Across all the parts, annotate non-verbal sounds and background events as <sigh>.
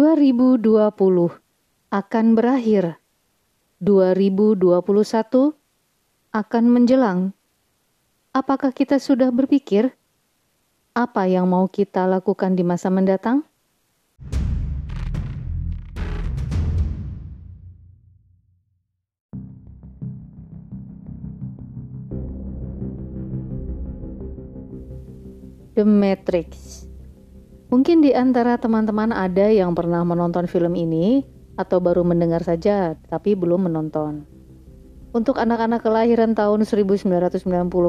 2020 akan berakhir. 2021 akan menjelang. Apakah kita sudah berpikir apa yang mau kita lakukan di masa mendatang? The Matrix Mungkin di antara teman-teman ada yang pernah menonton film ini atau baru mendengar saja tapi belum menonton. Untuk anak-anak kelahiran tahun 1990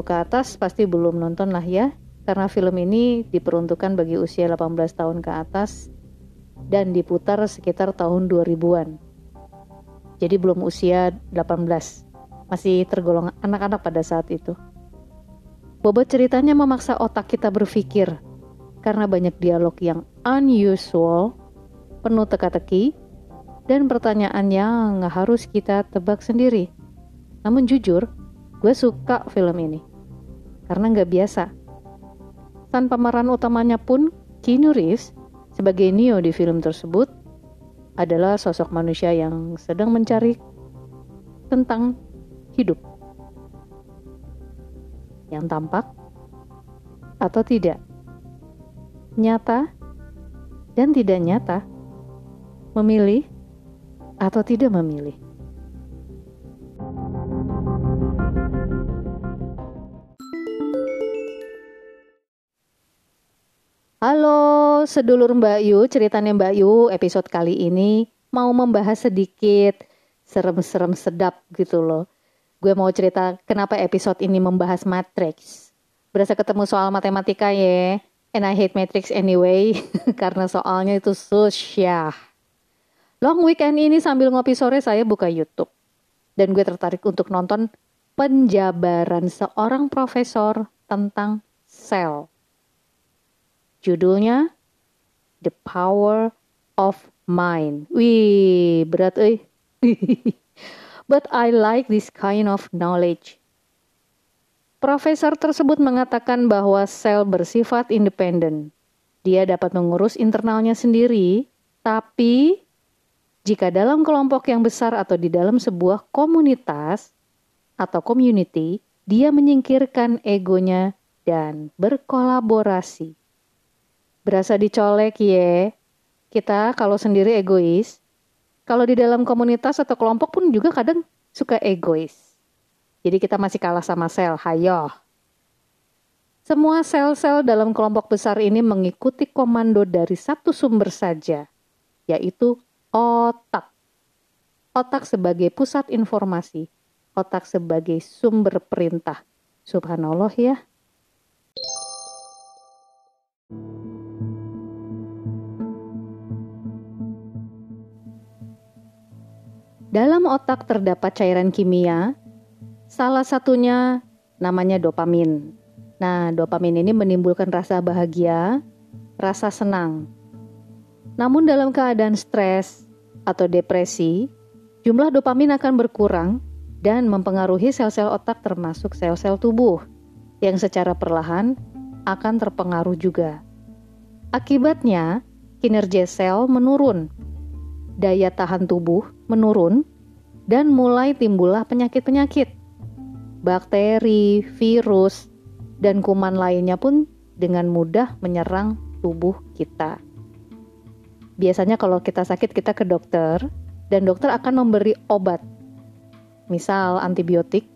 ke atas pasti belum nonton lah ya, karena film ini diperuntukkan bagi usia 18 tahun ke atas dan diputar sekitar tahun 2000-an. Jadi belum usia 18, masih tergolong anak-anak pada saat itu. Bobot ceritanya memaksa otak kita berpikir karena banyak dialog yang unusual, penuh teka-teki, dan pertanyaan yang harus kita tebak sendiri. Namun jujur, gue suka film ini karena nggak biasa. Tanpa pemeran utamanya pun, Keanu Reeves sebagai Neo di film tersebut adalah sosok manusia yang sedang mencari tentang hidup yang tampak atau tidak nyata dan tidak nyata, memilih atau tidak memilih. Halo, sedulur Mbak Yu, ceritanya Mbak Yu episode kali ini mau membahas sedikit serem-serem sedap gitu loh. Gue mau cerita kenapa episode ini membahas Matrix. Berasa ketemu soal matematika ya. And I hate Matrix anyway, <laughs> karena soalnya itu susah. Long weekend ini sambil ngopi sore saya buka YouTube. Dan gue tertarik untuk nonton penjabaran seorang profesor tentang sel. Judulnya The Power of Mind. Wih, berat eh. <laughs> But I like this kind of knowledge Profesor tersebut mengatakan bahwa sel bersifat independen. Dia dapat mengurus internalnya sendiri, tapi jika dalam kelompok yang besar atau di dalam sebuah komunitas atau community, dia menyingkirkan egonya dan berkolaborasi. Berasa dicolek ya, kita kalau sendiri egois, kalau di dalam komunitas atau kelompok pun juga kadang suka egois. Jadi kita masih kalah sama sel, hayo. Semua sel-sel dalam kelompok besar ini mengikuti komando dari satu sumber saja, yaitu otak. Otak sebagai pusat informasi, otak sebagai sumber perintah. Subhanallah ya. Dalam otak terdapat cairan kimia Salah satunya namanya dopamin. Nah, dopamin ini menimbulkan rasa bahagia, rasa senang. Namun dalam keadaan stres atau depresi, jumlah dopamin akan berkurang dan mempengaruhi sel-sel otak termasuk sel-sel tubuh yang secara perlahan akan terpengaruh juga. Akibatnya, kinerja sel menurun, daya tahan tubuh menurun, dan mulai timbullah penyakit-penyakit bakteri, virus, dan kuman lainnya pun dengan mudah menyerang tubuh kita. Biasanya kalau kita sakit kita ke dokter dan dokter akan memberi obat. Misal antibiotik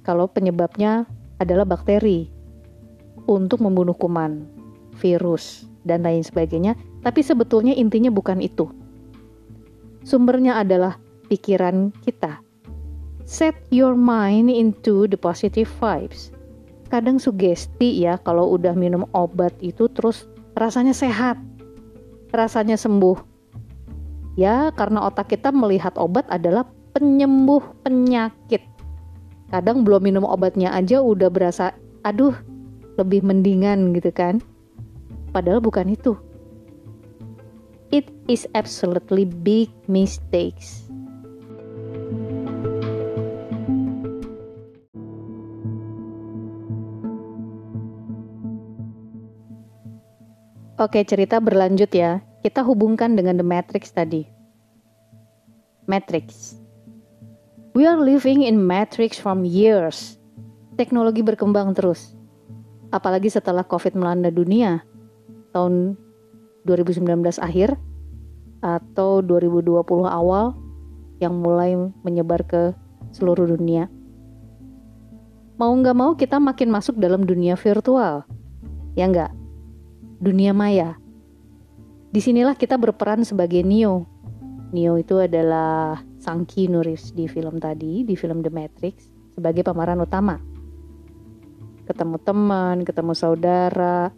kalau penyebabnya adalah bakteri untuk membunuh kuman, virus, dan lain sebagainya, tapi sebetulnya intinya bukan itu. Sumbernya adalah pikiran kita set your mind into the positive vibes. Kadang sugesti ya kalau udah minum obat itu terus rasanya sehat, rasanya sembuh. Ya karena otak kita melihat obat adalah penyembuh penyakit. Kadang belum minum obatnya aja udah berasa, aduh lebih mendingan gitu kan. Padahal bukan itu. It is absolutely big mistakes. Oke, cerita berlanjut ya. kita hubungkan dengan The Matrix tadi. Matrix. We are living in Matrix from years. Teknologi berkembang terus. Apalagi setelah COVID melanda dunia tahun 2019 akhir atau 2020 awal yang mulai menyebar ke seluruh dunia. Mau nggak mau kita makin masuk dalam dunia virtual, ya nggak? Dunia maya. Di sinilah kita berperan sebagai Neo. Neo itu adalah sang Keanu di film tadi, di film The Matrix, sebagai pemeran utama. Ketemu teman, ketemu saudara,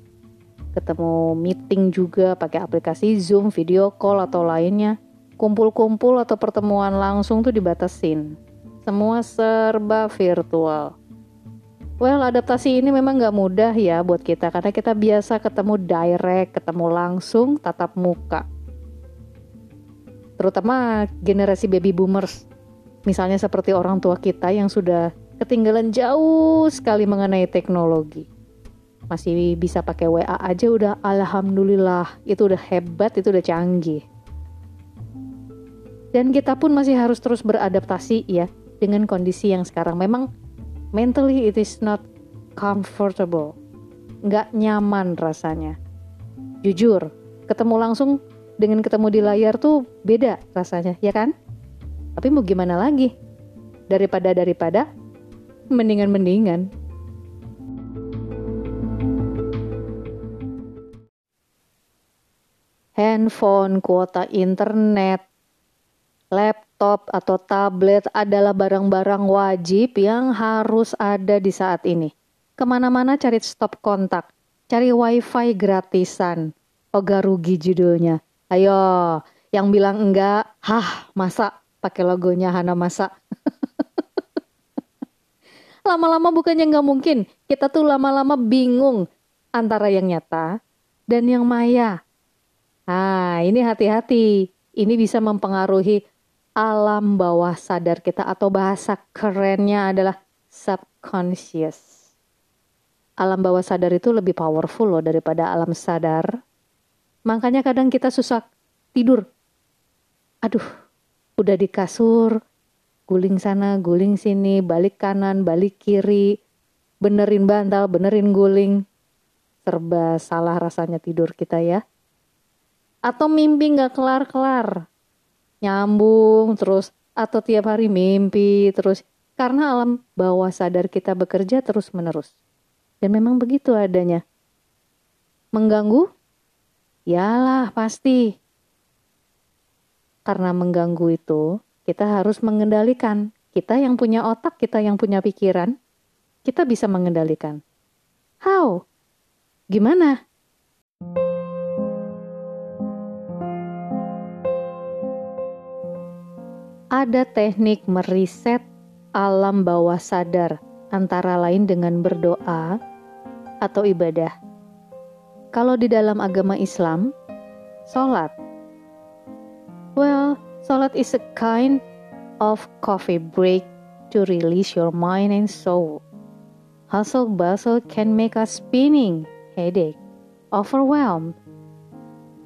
ketemu meeting juga pakai aplikasi Zoom, video call atau lainnya. Kumpul-kumpul atau pertemuan langsung tuh dibatasin. Semua serba virtual. Well, adaptasi ini memang nggak mudah ya buat kita karena kita biasa ketemu direct, ketemu langsung, tatap muka. Terutama generasi baby boomers. Misalnya seperti orang tua kita yang sudah ketinggalan jauh sekali mengenai teknologi. Masih bisa pakai WA aja udah alhamdulillah, itu udah hebat, itu udah canggih. Dan kita pun masih harus terus beradaptasi ya dengan kondisi yang sekarang. Memang mentally it is not comfortable. Nggak nyaman rasanya. Jujur, ketemu langsung dengan ketemu di layar tuh beda rasanya, ya kan? Tapi mau gimana lagi? Daripada daripada, mendingan mendingan. Handphone, kuota internet, laptop atau tablet adalah barang-barang wajib yang harus ada di saat ini. Ke mana-mana cari stop kontak, cari wifi gratisan. Oga rugi judulnya. Ayo, yang bilang enggak, hah masa pakai logonya Hana Masa. <laughs> lama-lama bukannya nggak mungkin, kita tuh lama-lama bingung antara yang nyata dan yang maya. Nah, ini hati-hati. Ini bisa mempengaruhi alam bawah sadar kita atau bahasa kerennya adalah subconscious. Alam bawah sadar itu lebih powerful loh daripada alam sadar. Makanya kadang kita susah tidur. Aduh, udah di kasur, guling sana, guling sini, balik kanan, balik kiri, benerin bantal, benerin guling. Serba salah rasanya tidur kita ya. Atau mimpi gak kelar-kelar nyambung terus atau tiap hari mimpi terus karena alam bawah sadar kita bekerja terus menerus. Dan memang begitu adanya. Mengganggu? Yalah pasti. Karena mengganggu itu, kita harus mengendalikan. Kita yang punya otak, kita yang punya pikiran, kita bisa mengendalikan. How? Gimana? Ada teknik meriset alam bawah sadar, antara lain dengan berdoa atau ibadah. Kalau di dalam agama Islam, sholat. Well, sholat is a kind of coffee break to release your mind and soul. Hustle bustle can make us spinning, headache, overwhelmed,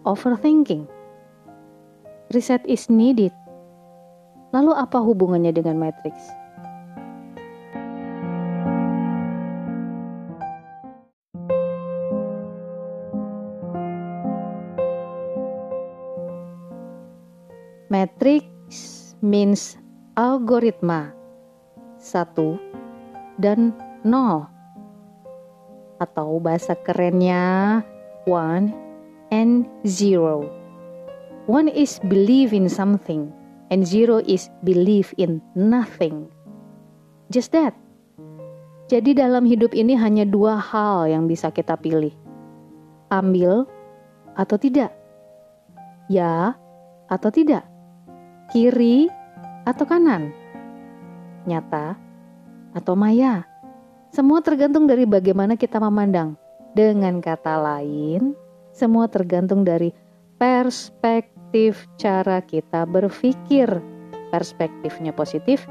overthinking. Reset is needed Lalu apa hubungannya dengan matrix? Matrix means algoritma satu dan nol atau bahasa kerennya one and zero. One is believe in something and zero is belief in nothing. Just that. Jadi dalam hidup ini hanya dua hal yang bisa kita pilih. Ambil atau tidak. Ya atau tidak. Kiri atau kanan. Nyata atau maya. Semua tergantung dari bagaimana kita memandang. Dengan kata lain, semua tergantung dari perspektif perspektif cara kita berpikir. Perspektifnya positif,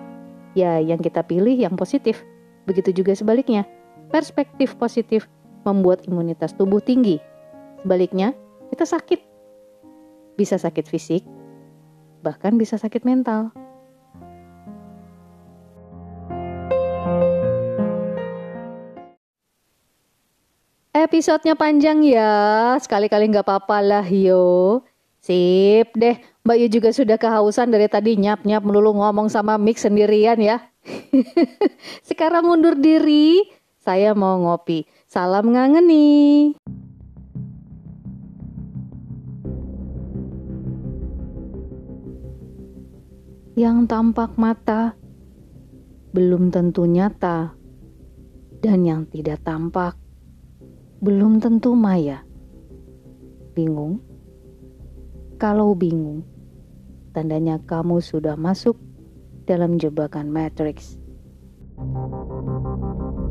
ya yang kita pilih yang positif. Begitu juga sebaliknya. Perspektif positif membuat imunitas tubuh tinggi. Sebaliknya, kita sakit. bisa sakit fisik, bahkan bisa sakit mental. Episodenya panjang ya, sekali-kali nggak apa-apa lah yo. Sip deh, Mbak Yu juga sudah kehausan dari tadi nyap-nyap melulu ngomong sama mix sendirian ya. <laughs> Sekarang mundur diri, saya mau ngopi. Salam ngangeni. Yang tampak mata belum tentu nyata, dan yang tidak tampak belum tentu maya. Bingung? Kalau bingung, tandanya kamu sudah masuk dalam jebakan Matrix. thank you